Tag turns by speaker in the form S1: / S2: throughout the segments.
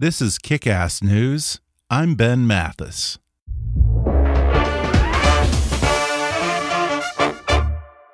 S1: This is Kick Ass News. I'm Ben Mathis.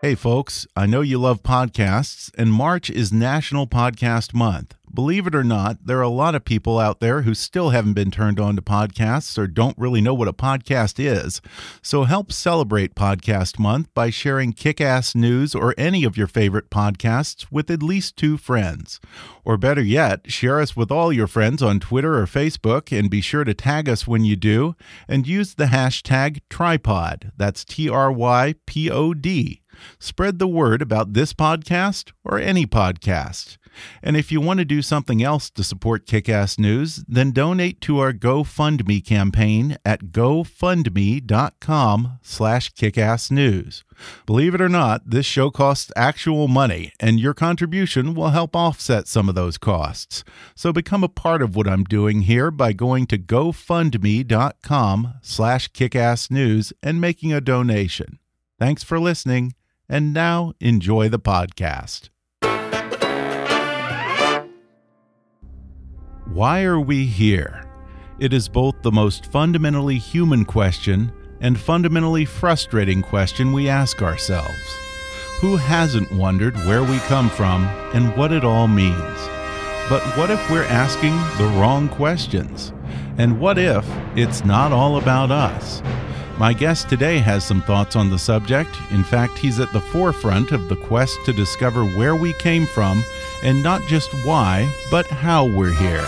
S1: Hey, folks, I know you love podcasts, and March is National Podcast Month. Believe it or not, there are a lot of people out there who still haven't been turned on to podcasts or don't really know what a podcast is. So help celebrate Podcast Month by sharing kick ass news or any of your favorite podcasts with at least two friends. Or better yet, share us with all your friends on Twitter or Facebook and be sure to tag us when you do and use the hashtag trypod. That's T R Y P O D. Spread the word about this podcast or any podcast. And if you want to do something else to support Kickass News, then donate to our GoFundMe campaign at gofundme.com slash kickassnews. Believe it or not, this show costs actual money, and your contribution will help offset some of those costs. So become a part of what I'm doing here by going to gofundme.com slash kickassnews and making a donation. Thanks for listening, and now enjoy the podcast. Why are we here? It is both the most fundamentally human question and fundamentally frustrating question we ask ourselves. Who hasn't wondered where we come from and what it all means? But what if we're asking the wrong questions? And what if it's not all about us? My guest today has some thoughts on the subject. In fact, he's at the forefront of the quest to discover where we came from and not just why, but how we're here.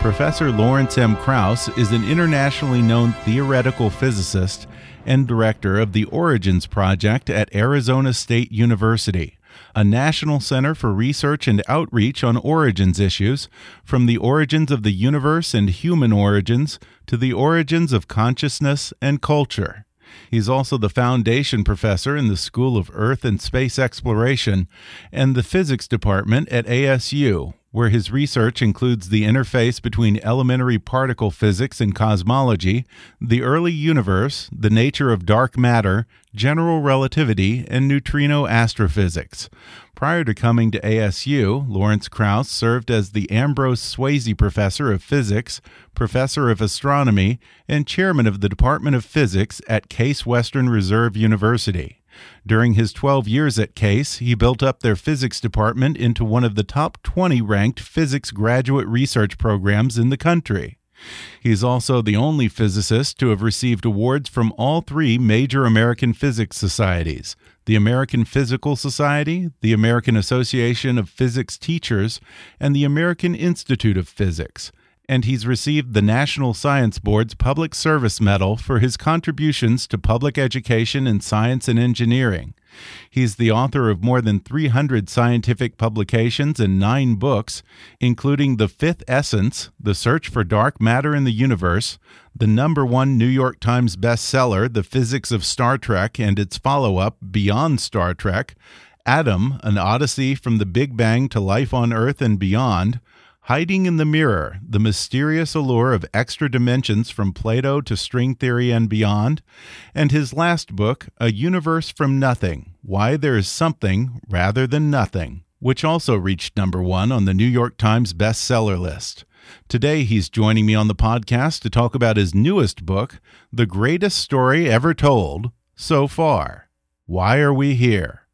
S1: Professor Lawrence M. Krauss is an internationally known theoretical physicist and director of the Origins Project at Arizona State University, a national center for research and outreach on origins issues, from the origins of the universe and human origins to the origins of consciousness and culture. He's also the foundation professor in the School of Earth and Space Exploration and the Physics Department at ASU, where his research includes the interface between elementary particle physics and cosmology, the early universe, the nature of dark matter, general relativity, and neutrino astrophysics. Prior to coming to ASU, Lawrence Krauss served as the Ambrose Swasey Professor of Physics, Professor of Astronomy, and Chairman of the Department of Physics at Case Western Reserve University. During his 12 years at Case, he built up their physics department into one of the top 20 ranked physics graduate research programs in the country. He is also the only physicist to have received awards from all three major American physics societies the American Physical Society, the American Association of Physics Teachers, and the American Institute of Physics and he's received the National Science Board's Public Service Medal for his contributions to public education in science and engineering. He's the author of more than 300 scientific publications and nine books, including The Fifth Essence, The Search for Dark Matter in the Universe, the number one New York Times bestseller, The Physics of Star Trek, and its follow up, Beyond Star Trek, Atom, An Odyssey from the Big Bang to Life on Earth and Beyond, Hiding in the Mirror The Mysterious Allure of Extra Dimensions from Plato to String Theory and Beyond, and his last book, A Universe from Nothing Why There is Something Rather Than Nothing, which also reached number one on the New York Times bestseller list. Today, he's joining me on the podcast to talk about his newest book, The Greatest Story Ever Told So Far. Why are we here?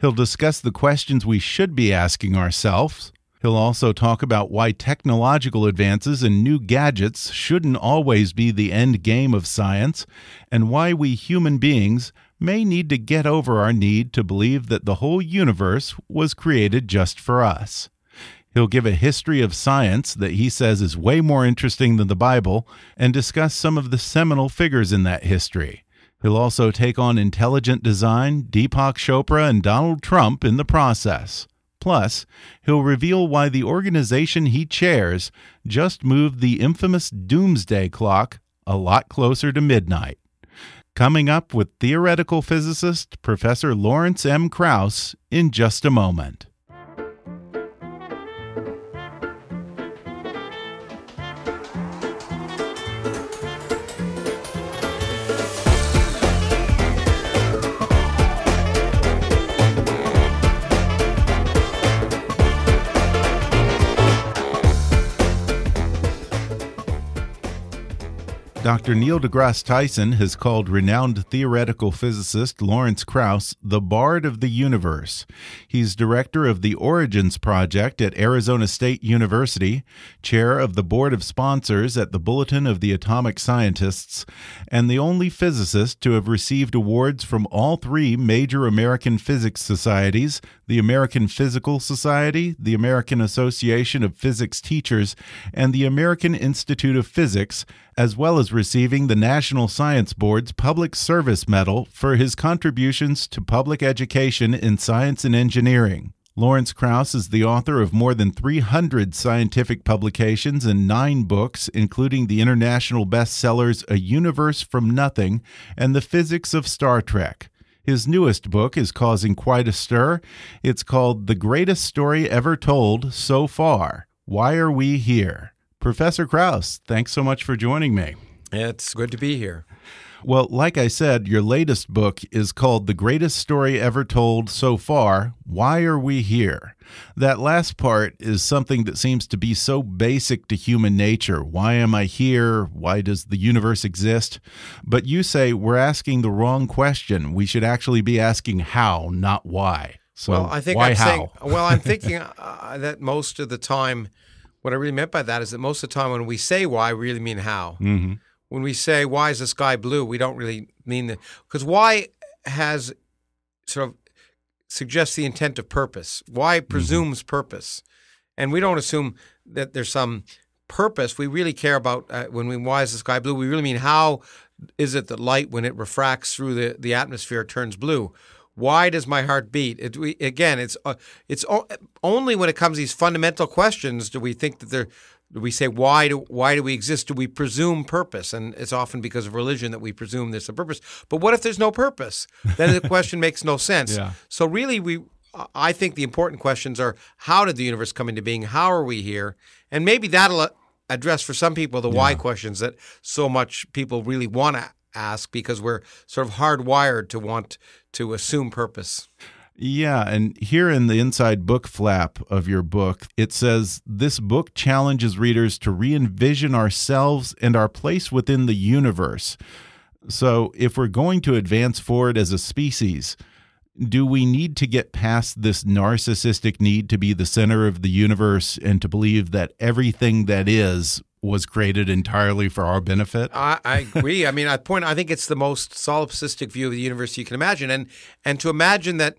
S1: He'll discuss the questions we should be asking ourselves He'll also talk about why technological advances and new gadgets shouldn't always be the end game of science, and why we human beings may need to get over our need to believe that the whole universe was created just for us. He'll give a history of science that he says is way more interesting than the Bible and discuss some of the seminal figures in that history. He'll also take on intelligent design, Deepak Chopra, and Donald Trump in the process. Plus, he'll reveal why the organization he chairs just moved the infamous doomsday clock a lot closer to midnight. Coming up with theoretical physicist Professor Lawrence M. Krauss in just a moment. Dr. Neil deGrasse Tyson has called renowned theoretical physicist Lawrence Krauss the Bard of the Universe. He's director of the Origins Project at Arizona State University, chair of the board of sponsors at the Bulletin of the Atomic Scientists, and the only physicist to have received awards from all three major American physics societies the American Physical Society, the American Association of Physics Teachers, and the American Institute of Physics, as well as receiving the National Science Board's Public Service Medal for his contributions to public education in science and engineering. Lawrence Krauss is the author of more than 300 scientific publications and nine books, including the international bestsellers A Universe from Nothing and The Physics of Star Trek. His newest book is causing quite a stir. It's called The Greatest Story Ever Told So Far Why Are We Here? Professor Krauss, thanks so much for joining me.
S2: It's good to be here.
S1: Well, like I said, your latest book is called The Greatest Story Ever Told So Far Why Are We Here? That last part is something that seems to be so basic to human nature. Why am I here? Why does the universe exist? But you say we're asking the wrong question. We should actually be asking how, not why. So,
S2: well, I think
S1: why
S2: I'm
S1: how?
S2: saying, well, I'm thinking uh, that most of the time, what I really meant by that is that most of the time when we say why, we really mean how.
S1: Mm -hmm
S2: when we say why is the sky blue, we don't really mean that because why has sort of suggests the intent of purpose. Why
S1: Mm-hmm.
S2: presumes mm-hmm. purpose, and we don't assume that there's some purpose. We really care about uh, when we why is the sky blue. We really mean how is it that light when it refracts through the the atmosphere turns blue. Why does my heart beat? It, we, again, it's uh, it's o- only when it comes to these fundamental questions do we think that they're we say why do why do we exist? Do we presume purpose? And it's often because of religion that we presume there's a purpose. But what if there's no purpose? Then the question makes no sense.
S1: Yeah.
S2: So really, we I think the important questions are how did the universe come into being? How are we here? And maybe that'll uh, address for some people the why questions that so much people really want to ask because we're sort of hardwired to want to assume purpose.
S1: Yeah, and here in the inside book flap of your book, it says this book challenges readers to re envision ourselves and our place within the universe. So, if we're going to advance forward as a species, do we need to get past this narcissistic need to be the center of the universe and to believe that everything that is was created entirely for our benefit?
S2: I, I agree. I mean, I point. I think it's the most solipsistic view of the universe you can imagine, and and to imagine that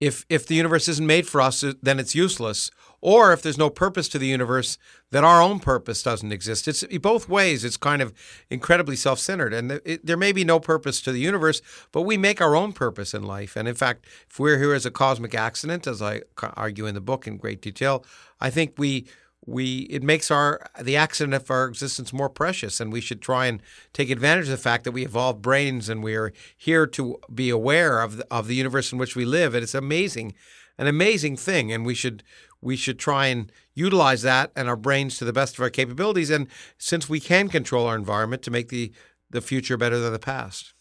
S2: if if the universe isn't made for us, then it's useless. Or if there's no purpose to the universe, then our own purpose doesn't exist. It's both ways. It's kind of incredibly self-centered, and it, there may be no purpose to the universe, but we make our own purpose in life. And in fact, if we're here as a cosmic accident, as I argue in the book in great detail, I think we we it makes our the accident of our existence more precious and we should try and take advantage of the fact that we evolved brains and we are here to be aware of the, of the universe in which we live. And it's amazing an amazing thing and we should we should try and utilize that and our brains to the best of our capabilities and since we can control our environment to make the the future better than the past.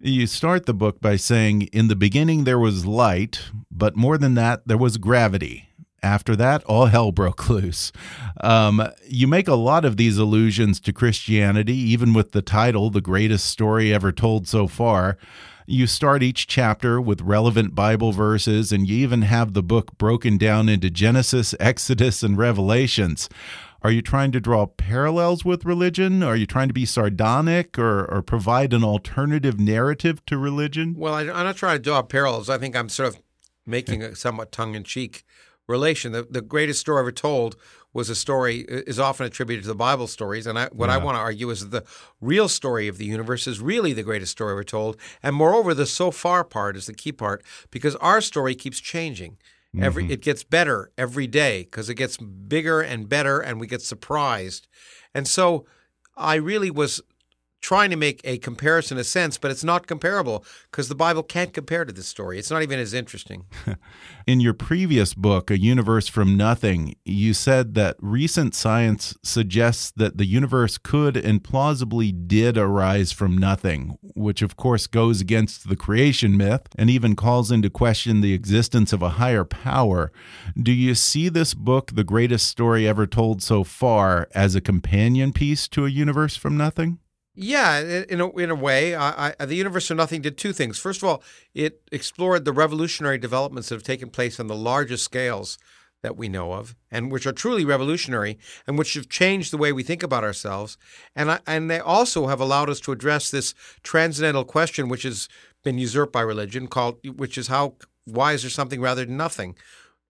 S1: You start the book by saying in the beginning there was light but more than that there was gravity after that, all hell broke loose. Um, you make a lot of these allusions to Christianity, even with the title, The Greatest Story Ever Told So Far. You start each chapter with relevant Bible verses, and you even have the book broken down into Genesis, Exodus, and Revelations. Are you trying to draw parallels with religion? Are you trying to be sardonic or, or provide an alternative narrative to religion?
S2: Well, I, am not trying to draw parallels. I think I'm sort of making a somewhat tongue in cheek relation. The, the greatest story ever told was a story is often attributed to the Bible stories, and I, what yeah. I want to argue is that the real story of the universe is really the greatest story ever told, and moreover, the so far part is the key part because our story keeps changing. Every mm-hmm. it gets better every day because it gets bigger and better, and we get surprised, and so I really was trying to make a comparison a sense, but it's not comparable because the Bible can't compare to this story. It's not even as interesting.
S1: in your previous book, A Universe from Nothing, you said that recent science suggests that the universe could and plausibly did arise from nothing, which of course goes against the creation myth and even calls into question the existence of a higher power. Do you see this book, The Greatest Story Ever Told So Far, as a companion piece to A Universe from Nothing?
S2: Yeah, in a, in a way, I, I, the Universe of Nothing did two things. First of all, it explored the revolutionary developments that have taken place on the largest scales that we know of, and which are truly revolutionary, and which have changed the way we think about ourselves. And I, and they also have allowed us to address this transcendental question, which has been usurped by religion, called which is how why is there something rather than nothing,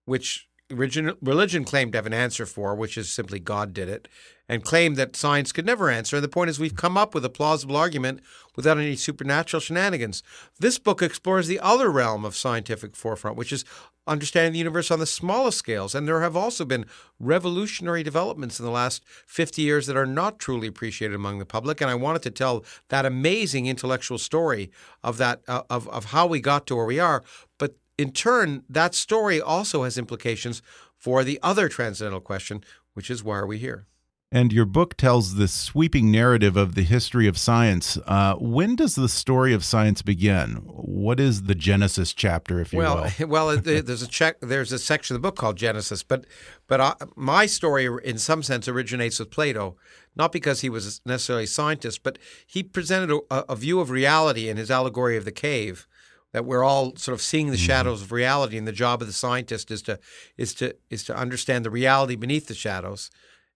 S2: which religion, religion claimed to have an answer for, which is simply God did it, and claimed that science could never answer. And the point is, we've come up with a plausible argument without any supernatural shenanigans. This book explores the other realm of scientific forefront, which is understanding the universe on the smallest scales. And there have also been revolutionary developments in the last 50 years that are not truly appreciated among the public. And I wanted to tell that amazing intellectual story of that uh, of of how we got to where we are. But in turn, that story also has implications for the other transcendental question, which is why are we here?
S1: And your book tells this sweeping narrative of the history of science. Uh, when does the story of science begin? What is the Genesis chapter, if you
S2: well,
S1: will?
S2: Well, there's a check. There's a section of the book called Genesis, but but I, my story, in some sense, originates with Plato, not because he was necessarily a scientist, but he presented a, a view of reality in his allegory of the cave that we're all sort of seeing the mm-hmm. shadows of reality, and the job of the scientist is to is to is to understand the reality beneath the shadows.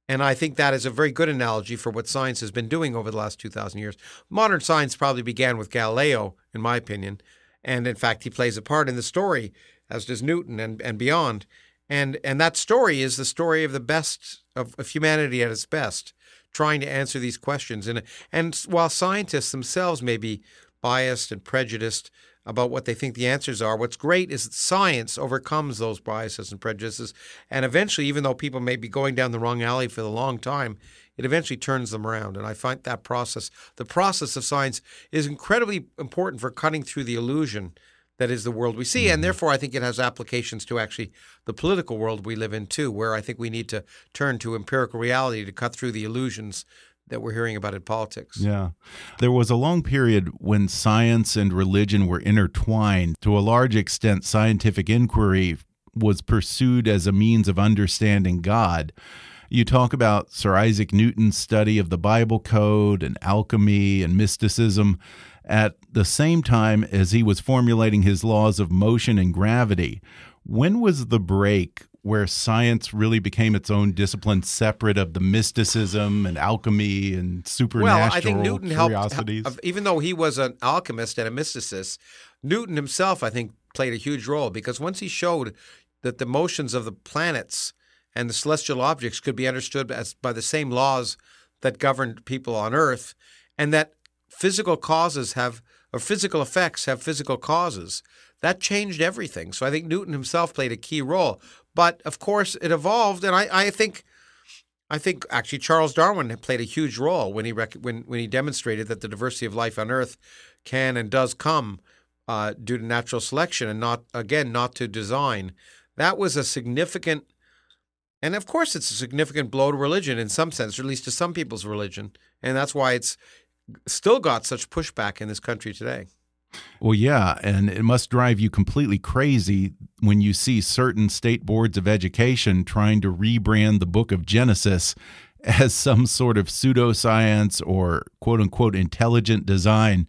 S2: And I think that is a very good analogy for what science has been doing over the last 2,000 years. Modern science probably began with Galileo, in my opinion. And in fact, he plays a part in the story, as does Newton and, and beyond. And, and that story is the story of the best of, of humanity at its best, trying to answer these questions. And, and while scientists themselves may be biased and prejudiced, about what they think the answers are. What's great is that science overcomes those biases and prejudices. And eventually, even though people may be going down the wrong alley for a long time, it eventually turns them around. And I find that process, the process of science, is incredibly important for cutting through the illusion that is the world we see. And mm-hmm. therefore, I think it has applications to actually the political world we live in, too, where I think we need to turn to empirical reality to cut through the illusions that we're hearing about in politics.
S1: Yeah. There was a long period when science and religion were intertwined. To a large extent, scientific inquiry was pursued as a means of understanding God. You talk about Sir Isaac Newton's study of the Bible code and alchemy and mysticism at the same time as he was formulating his laws of motion and gravity. When was the break where science really became its own discipline, separate of the mysticism and alchemy and supernatural well, I think Newton curiosities.
S2: Helped, even though he was an alchemist and a mysticist, Newton himself, I think, played a huge role because once he showed that the motions of the planets and the celestial objects could be understood as by the same laws that governed people on Earth, and that physical causes have or physical effects have physical causes. That changed everything. So I think Newton himself played a key role. But of course, it evolved, and I, I think, I think actually Charles Darwin played a huge role when he rec- when when he demonstrated that the diversity of life on Earth can and does come uh, due to natural selection and not again not to design. That was a significant, and of course, it's a significant blow to religion in some sense, or at least to some people's religion, and that's why it's still got such pushback in this country today.
S1: Well, yeah, and it must drive you completely crazy when you see certain state boards of education trying to rebrand the book of Genesis as some sort of pseudoscience or quote unquote intelligent design.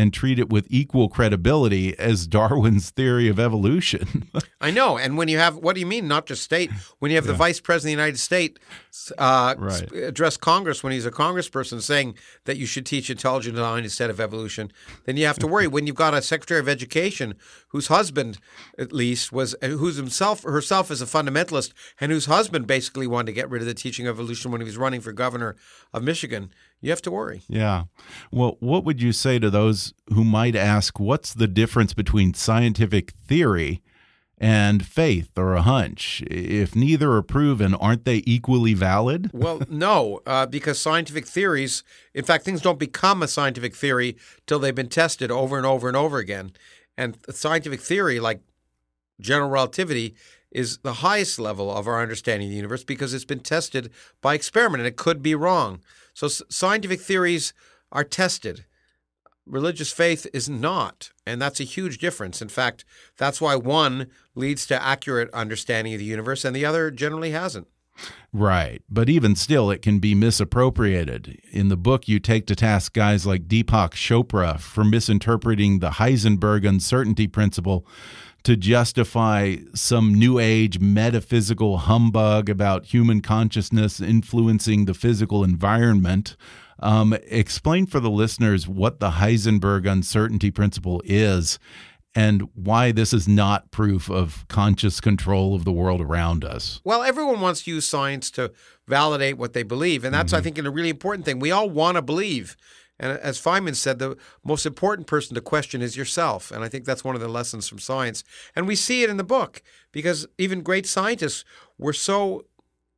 S1: And treat it with equal credibility as Darwin's theory of evolution.
S2: I know. And when you have, what do you mean, not just state? When you have the vice president of the United States uh,
S1: Right.
S2: address Congress when he's a congressperson saying that you should teach intelligent design instead of evolution, then you have to worry. when you've got a secretary of education whose husband, at least, was who's himself herself is a fundamentalist, and whose husband basically wanted to get rid of the teaching of evolution when he was running for governor of Michigan, you have to worry.
S1: Yeah. Well, what would you say to those who might ask what's the difference between scientific theory and faith or a hunch? If neither are proven, aren't they equally valid?
S2: Well, no, uh, because scientific theories, in fact, things don't become a scientific theory till they've been tested over and over and over again. And scientific theory, like general relativity, is the highest level of our understanding of the universe because it's been tested by experiment and it could be wrong. So scientific theories are tested. Religious faith is not, and that's a huge difference. In fact, that's why one leads to accurate understanding of the universe and the other generally hasn't.
S1: Right. But even still, it can be misappropriated. In the book, you take to task guys like Deepak Chopra for misinterpreting the Heisenberg uncertainty principle to justify some new age metaphysical humbug about human consciousness influencing the physical environment. Um, explain for the listeners what the Heisenberg uncertainty principle is and why this is not proof of conscious control of the world around us.
S2: Well, everyone wants to use science to validate what they believe. And that's, I think, a really important thing. We all want to believe. And as Feynman said, the most important person to question is yourself. And I think that's one of the lessons from science. And we see it in the book because even great scientists were so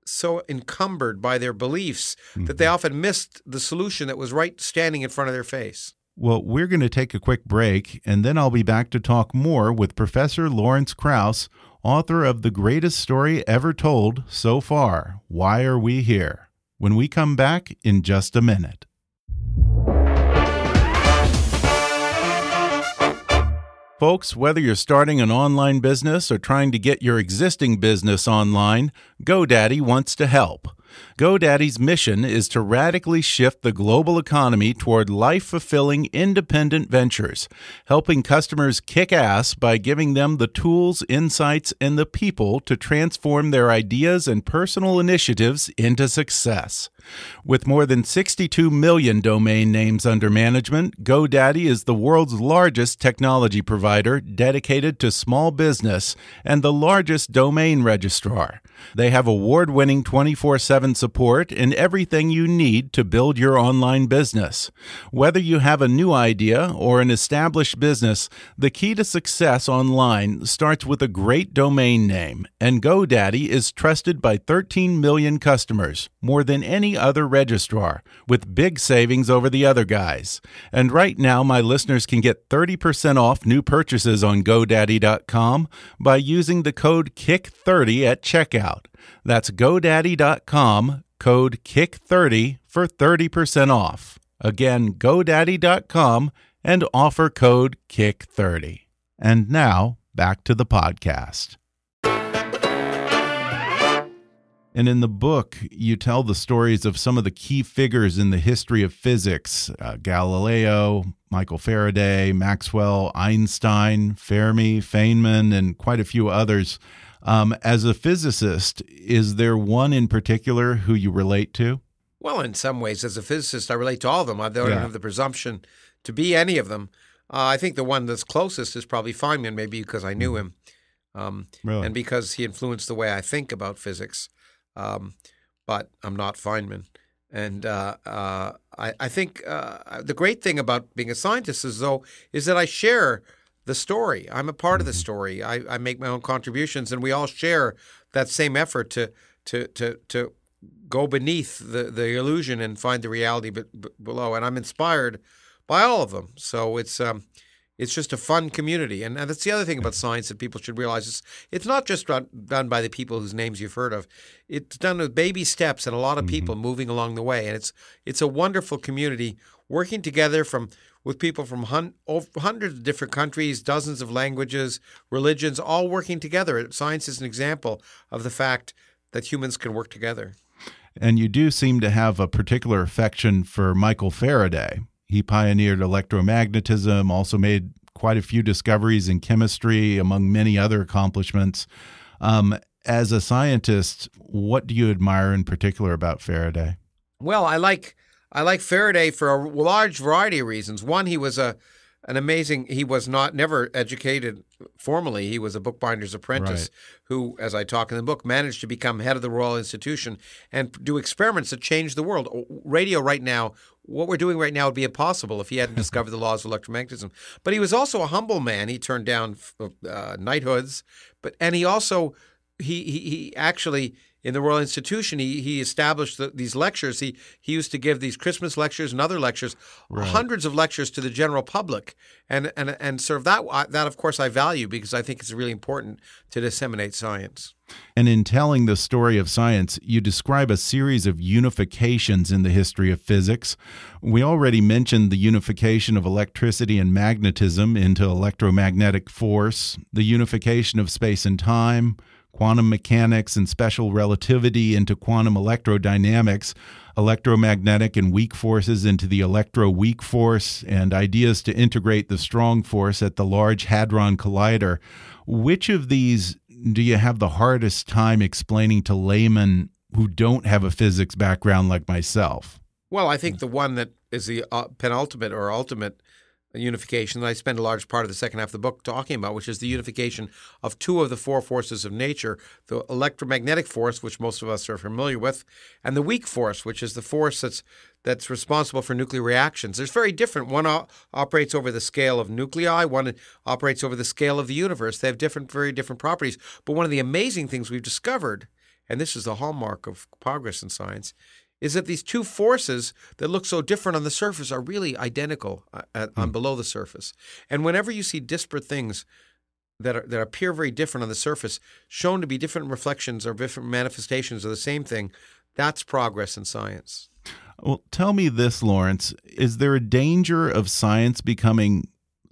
S2: so encumbered by their beliefs that they mm-hmm. often missed the solution that was right standing in front of their face.
S1: Well, we're going to take a quick break, and then I'll be back to talk more with Professor Lawrence Krauss, author of The Greatest Story Ever Told So Far Why Are We Here? When we come back in just a minute. Folks, whether you're starting an online business or trying to get your existing business online, GoDaddy wants to help. GoDaddy's mission is to radically shift the global economy toward life fulfilling independent ventures, helping customers kick ass by giving them the tools, insights, and the people to transform their ideas and personal initiatives into success. With more than 62 million domain names under management, GoDaddy is the world's largest technology provider dedicated to small business and the largest domain registrar. They have award winning 24 7 support and everything you need to build your online business. Whether you have a new idea or an established business, the key to success online starts with a great domain name, and GoDaddy is trusted by 13 million customers, more than any other registrar, with big savings over the other guys. And right now, my listeners can get 30% off new purchases on GoDaddy.com by using the code KICK30 at checkout. That's GoDaddy.com, code KICK30 for 30% off. Again, GoDaddy.com and offer code KICK30. And now, back to the podcast. And in the book, you tell the stories of some of the key figures in the history of physics uh, Galileo, Michael Faraday, Maxwell, Einstein, Fermi, Feynman, and quite a few others. Um, as a physicist, is there one in particular who you relate to?
S2: Well, in some ways, as a physicist, I relate to all of them. I don't
S1: Yeah.
S2: have the presumption to be any of them. Uh, I think the one that's closest is probably Feynman, maybe because I knew him, um,
S1: Really?
S2: and because he influenced the way I think about physics. Um, but I'm not Feynman, and uh, uh, I, I think uh, the great thing about being a scientist is though is that I share the story. I'm a part of the mm-hmm. story. I, I make my own contributions, and we all share that same effort to to to to go beneath the, the illusion and find the reality below. And I'm inspired by all of them. So it's um, it's just a fun community. And, and that's the other thing about mm-hmm. science that people should realize. is it's not just done, done by the people whose names you've heard of. It's done with baby steps and a lot of people mm-hmm. moving along the way. And it's it's a wonderful community working together from with people from hun- over hundreds of different countries, dozens of languages, religions, all working together. Science is an example of the fact that humans can work together.
S1: And you do seem to have a particular affection for Michael Faraday. He pioneered electromagnetism, also made quite a few discoveries in chemistry, among many other accomplishments. Um, as a scientist, what do you admire in particular about Faraday?
S2: Well, I like I like Faraday for a large variety of reasons. One, he was a an amazing. He was not never educated formally. He was a bookbinder's apprentice
S1: Right.
S2: who, as I talk in the book, managed to become head of the Royal Institution and do experiments that changed the world. Radio right now, what we're doing right now would be impossible if he hadn't discovered the laws of electromagnetism. But he was also a humble man. He turned down uh, knighthoods, but and he also he he, he actually in the Royal Institution, he he established the, these lectures. He he used to give these Christmas lectures and other lectures, hundreds of lectures to the general public, and and and sort of that that of course I value because I think it's really important to disseminate science.
S1: And in telling the story of science, you describe a series of unifications in the history of physics. We already mentioned the unification of electricity and magnetism into electromagnetic force, the unification of space and time, quantum mechanics and special relativity into quantum electrodynamics, electromagnetic and weak forces into the electro weak force, and ideas to integrate the strong force at the Large Hadron Collider. Which of these do you have the hardest time explaining to laymen who don't have a physics background like myself?
S2: Well, I think the one that is the uh, penultimate or ultimate unification that I spend a large part of the second half of the book talking about, which is the unification of two of the four forces of nature the electromagnetic force, which most of us are familiar with, and the weak force, which is the force that's that's responsible for nuclear reactions. There's very different. One o- operates over the scale of nuclei, one operates over the scale of the universe. They have different, very different properties. But one of the amazing things we've discovered, and this is the hallmark of progress in science, is that these two forces that look so different on the surface are really identical uh, at, on below the surface. And whenever you see disparate things that are, that appear very different on the surface, shown to be different reflections or different manifestations of the same thing, that's progress in science.
S1: Well, tell me this, Lawrence. Is there a danger of science becoming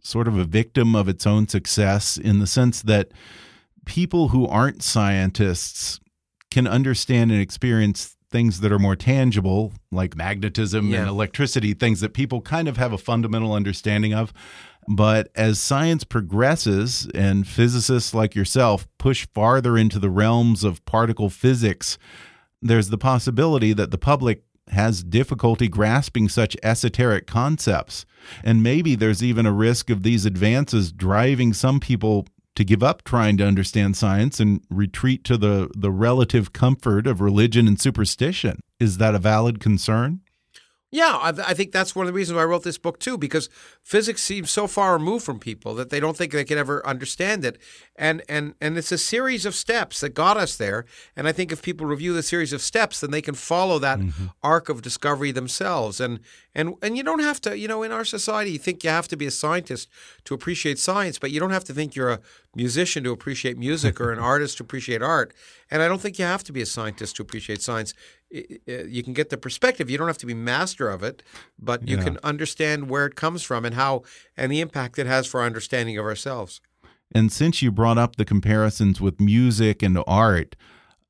S1: sort of a victim of its own success in the sense that people who aren't scientists can understand and experience things that are more tangible, like magnetism
S2: Yeah.
S1: and electricity, things that people kind of have a fundamental understanding of. But as science progresses and physicists like yourself push farther into the realms of particle physics, there's the possibility that the public has difficulty grasping such esoteric concepts. And maybe there's even a risk of these advances driving some people to give up trying to understand science and retreat to the, the relative comfort of religion and superstition. Is that a valid concern?
S2: Yeah, I, I think that's one of the reasons why I wrote this book too, because physics seems so far removed from people that they don't think they can ever understand it, and and and it's a series of steps that got us there. And I think if people review the series of steps, then they can follow that mm-hmm. arc of discovery themselves. And and and you don't have to, you know, in our society, you think you have to be a scientist to appreciate science, but you don't have to think you're a musician to appreciate music or an artist to appreciate art. And I don't think you have to be a scientist to appreciate science. You can get the perspective. You don't have to be master of it, but you
S1: Yeah.
S2: can understand where it comes from and how and the impact it has for our understanding of ourselves.
S1: And since you brought up the comparisons with music and art,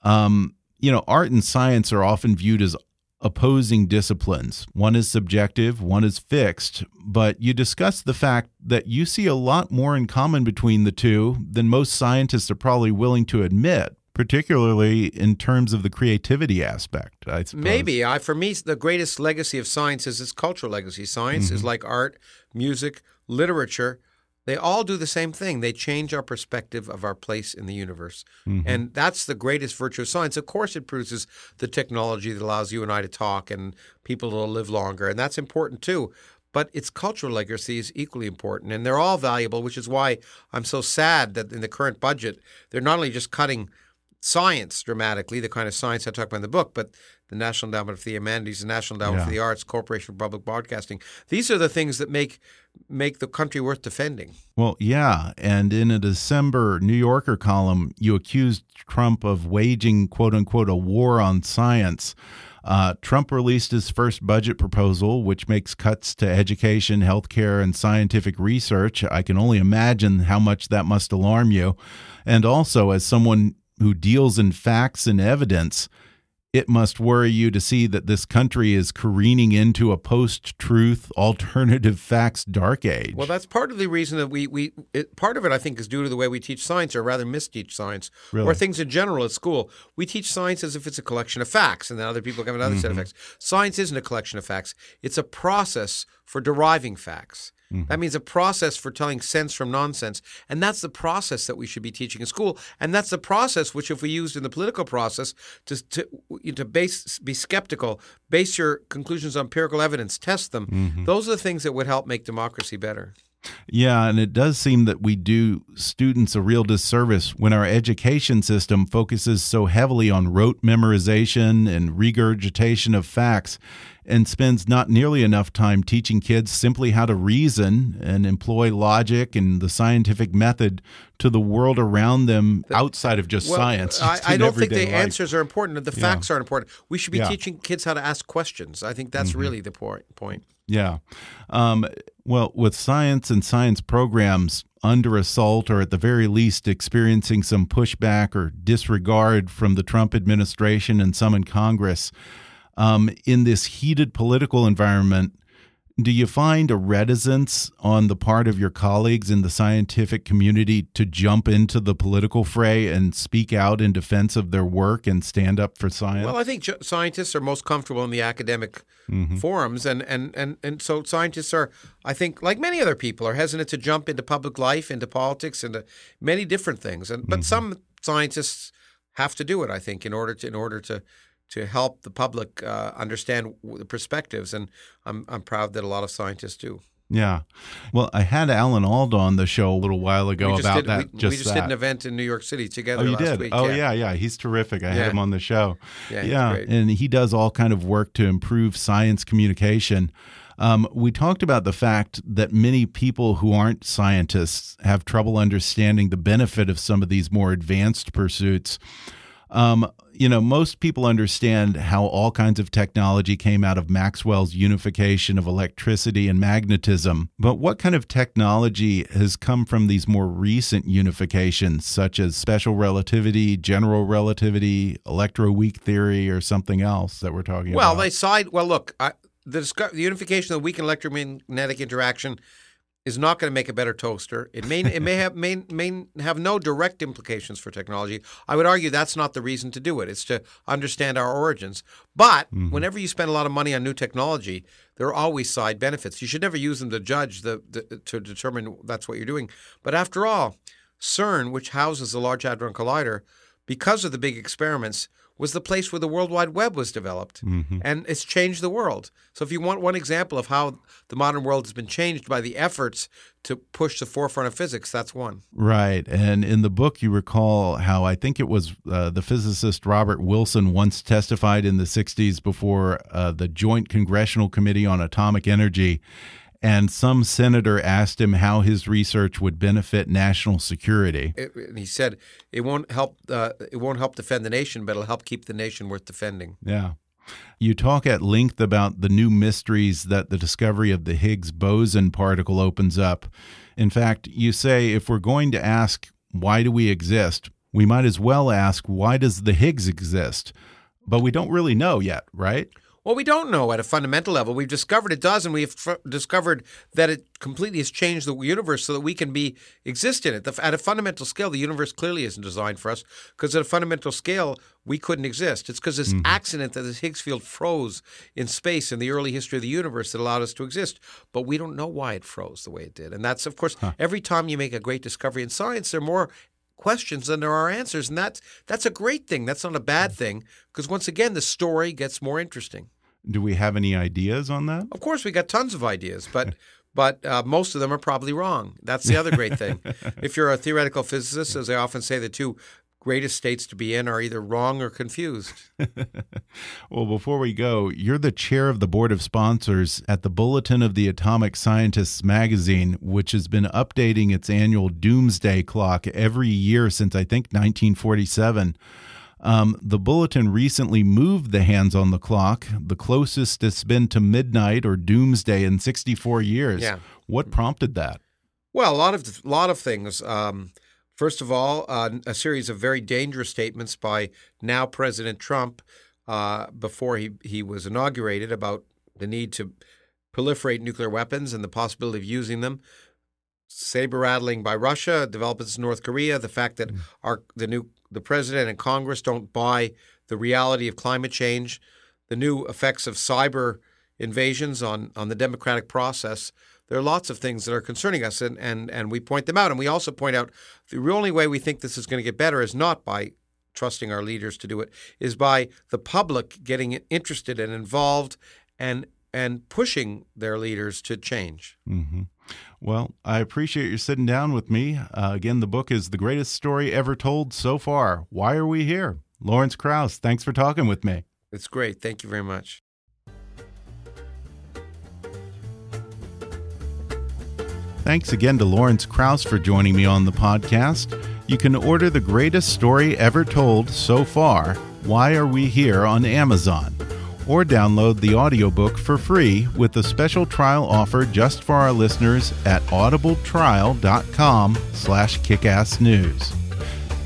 S1: um, you know, art and science are often viewed as opposing disciplines. One is subjective, one is fixed. But you discuss the fact that you see a lot more in common between the two than most scientists are probably willing to admit, particularly in terms of the creativity aspect. I suppose.
S2: Maybe I, for me, the greatest legacy of science is its cultural legacy. Science is mm-hmm. like art, music, literature. They all do the same thing. They change our perspective of our place in the universe. Mm-hmm. And that's the greatest virtue of science. Of course, it produces the technology that allows you and I to talk and people to live longer. And that's important too. But its cultural legacy is equally important. And they're all valuable, which is why I'm so sad that in the current budget, they're not only just cutting science dramatically, the kind of science I talk about in the book, but the National Endowment for the Humanities, the National Endowment for the Arts, Corporation for Public Broadcasting. These are the things that make make the country worth defending.
S1: Well, yeah. And in a December New Yorker column, you accused Trump of waging, quote unquote, a war on science. Uh, Trump released his first budget proposal, which makes cuts to education, healthcare, and scientific research. I can only imagine how much that must alarm you. And also, as someone who deals in facts and evidence, it must worry you to see that this country is careening into a post-truth, alternative facts dark age.
S2: Well, that's part of the reason that we we it, part of it I think is due to the way we teach science, or rather misteach science,
S1: Really?
S2: or things in general at school. We teach science as if it's a collection of facts, and then other people come another set of
S1: Mhm.
S2: facts. Science isn't a collection of facts; it's a process for deriving facts. That means a process for telling sense from nonsense. And that's the process that we should be teaching in school. And that's the process which, if we used in the political process to, to, to base, be skeptical, base your conclusions on empirical evidence, test them,
S1: Mhm.
S2: those are the things that would help make democracy better.
S1: Yeah, and it does seem that we do students a real disservice when our education system focuses so heavily on rote memorization and regurgitation of facts and spends not nearly enough time teaching kids simply how to reason and employ logic and the scientific method to the world around them outside of just
S2: Well,
S1: science.
S2: I, I don't think the
S1: life.
S2: answers are important. The
S1: Yeah.
S2: facts are important. We should be
S1: Yeah.
S2: teaching kids how to ask questions. I think that's
S1: Mhm.
S2: really the point.
S1: Yeah. Um, well, with science and science programs under assault, or at the very least experiencing some pushback or disregard from the Trump administration and some in Congress, um, in this heated political environment, do you find a reticence on the part of your colleagues in the scientific community to jump into the political fray and speak out in defense of their work and stand up for science?
S2: Well, I think scientists are most comfortable in the academic
S1: Mhm.
S2: forums, and, and, and, and so scientists are, I think, like many other people, are hesitant to jump into public life, into politics, into many different things. And but some scientists have to do it, I think, in order to in order to to help the public uh, understand the perspectives. And I'm I'm proud that a lot of scientists do.
S1: Yeah. Well, I had Alan Alda on the show a little while ago about
S2: did,
S1: that.
S2: we,
S1: just
S2: we just
S1: that.
S2: did an event in New York City together
S1: Oh, you
S2: last
S1: did?
S2: week.
S1: Oh, yeah. yeah, He's terrific. I
S2: Yeah.
S1: had him on the show.
S2: Yeah, great.
S1: and he does all kind of work to improve science communication. Um, we talked about the fact that many people who aren't scientists have trouble understanding the benefit of some of these more advanced pursuits. Um, you know, most people understand how all kinds of technology came out of Maxwell's unification of electricity and magnetism. But what kind of technology has come from these more recent unifications, such as special relativity, general relativity, electroweak theory, or something else that we're talking
S2: Well,
S1: about?
S2: Well, they side. Well, look, I, the, the unification of the weak electromagnetic interaction is not going to make a better toaster. It may it may have may, may have no direct implications for technology. I would argue that's not the reason to do it. It's to understand our origins. But mm-hmm. whenever you spend a lot of money on new technology, there are always side benefits. You should never use them to judge the, the to determine that's what you're doing. But after all, CERN, which houses the Large Hadron Collider, because of the big experiments, was the place where the World Wide Web was developed. And it's changed the world. So if you want one example of how the modern world has been changed by the efforts to push the forefront of physics, that's one.
S1: Right. And in the book, you recall how I think it was uh, the physicist Robert Wilson once testified in the 60s before uh, the Joint Congressional Committee on Atomic Energy. And some senator asked him how his research would benefit national security.
S2: It, and he said it won't help. Uh, it won't help defend the nation, but it'll help keep the nation worth defending.
S1: Yeah. You talk at length about the new mysteries that the discovery of the Higgs boson particle opens up. In fact, you say if we're going to ask, why do we exist, we might as well ask, why does the Higgs exist? But we don't really know yet, right?
S2: Well, we don't know at a fundamental level. We've discovered it does, and we've f- discovered that it completely has changed the universe so that we can be exist in it. The, at a fundamental scale, the universe clearly isn't designed for us because at a fundamental scale, we couldn't exist. It's because this mm-hmm. accident that this Higgs field froze in space in the early history of the universe that allowed us to exist. But we don't know why it froze the way it did, and that's of course every time you make a great discovery in science, there are more questions than there are answers, and that's that's a great thing. That's not a bad thing because once again, the story gets more interesting.
S1: Do we have any ideas on that?
S2: Of course, we got tons of ideas, but but uh, most of them are probably wrong. That's the other great thing. if you're a theoretical physicist, as I often say, the two greatest states to be in are either wrong or confused.
S1: Well, before we go, you're the chair of the board of sponsors at the Bulletin of the Atomic Scientists magazine, which has been updating its annual doomsday clock every year since I think 1947. Um, the bulletin recently moved the hands on the clock, the closest it's been to midnight or doomsday in 64 years.
S2: Yeah.
S1: What prompted that?
S2: Well, a lot of a lot of things. Um, first of all, uh, a series of very dangerous statements by now President Trump, uh, before he, he was inaugurated about the need to proliferate nuclear weapons and the possibility of using them. Saber rattling by Russia, developments in North Korea, the fact that our the new the president and Congress don't buy the reality of climate change, the new effects of cyber invasions on on the democratic process. There are lots of things that are concerning us, and and and we point them out. And we also point out the only way we think this is going to get better is not by trusting our leaders to do it, is by the public getting interested and involved and and pushing their leaders to change.
S1: Mm-hmm. Well, I appreciate you sitting down with me. Uh, again, the book is The Greatest Story Ever Told So Far. Why Are We Here? Lawrence Krauss, thanks for talking with me.
S2: It's great. Thank you very much.
S1: Thanks again to Lawrence Krauss for joining me on the podcast. You can order The Greatest Story Ever Told So Far Why Are We Here on Amazon or download the audiobook for free with a special trial offer just for our listeners at audibletrial.com slash kickassnews.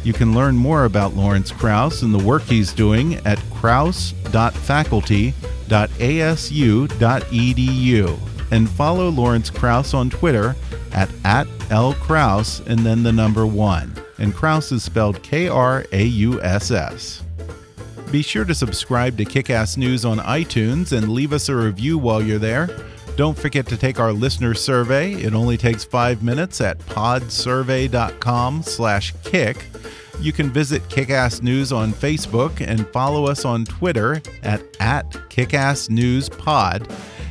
S1: You can learn more about Lawrence Krauss and the work he's doing at krauss.faculty.asu.edu and follow Lawrence Krauss on Twitter at, at lkrauss and then the number one. And Krauss is spelled K R A U S S. Be sure to subscribe to Kickass News on iTunes and leave us a review while you're there. Don't forget to take our listener survey. It only takes five minutes at podsurvey.com/kick. You can visit Kickass News on Facebook and follow us on Twitter at, at KickassNewsPod.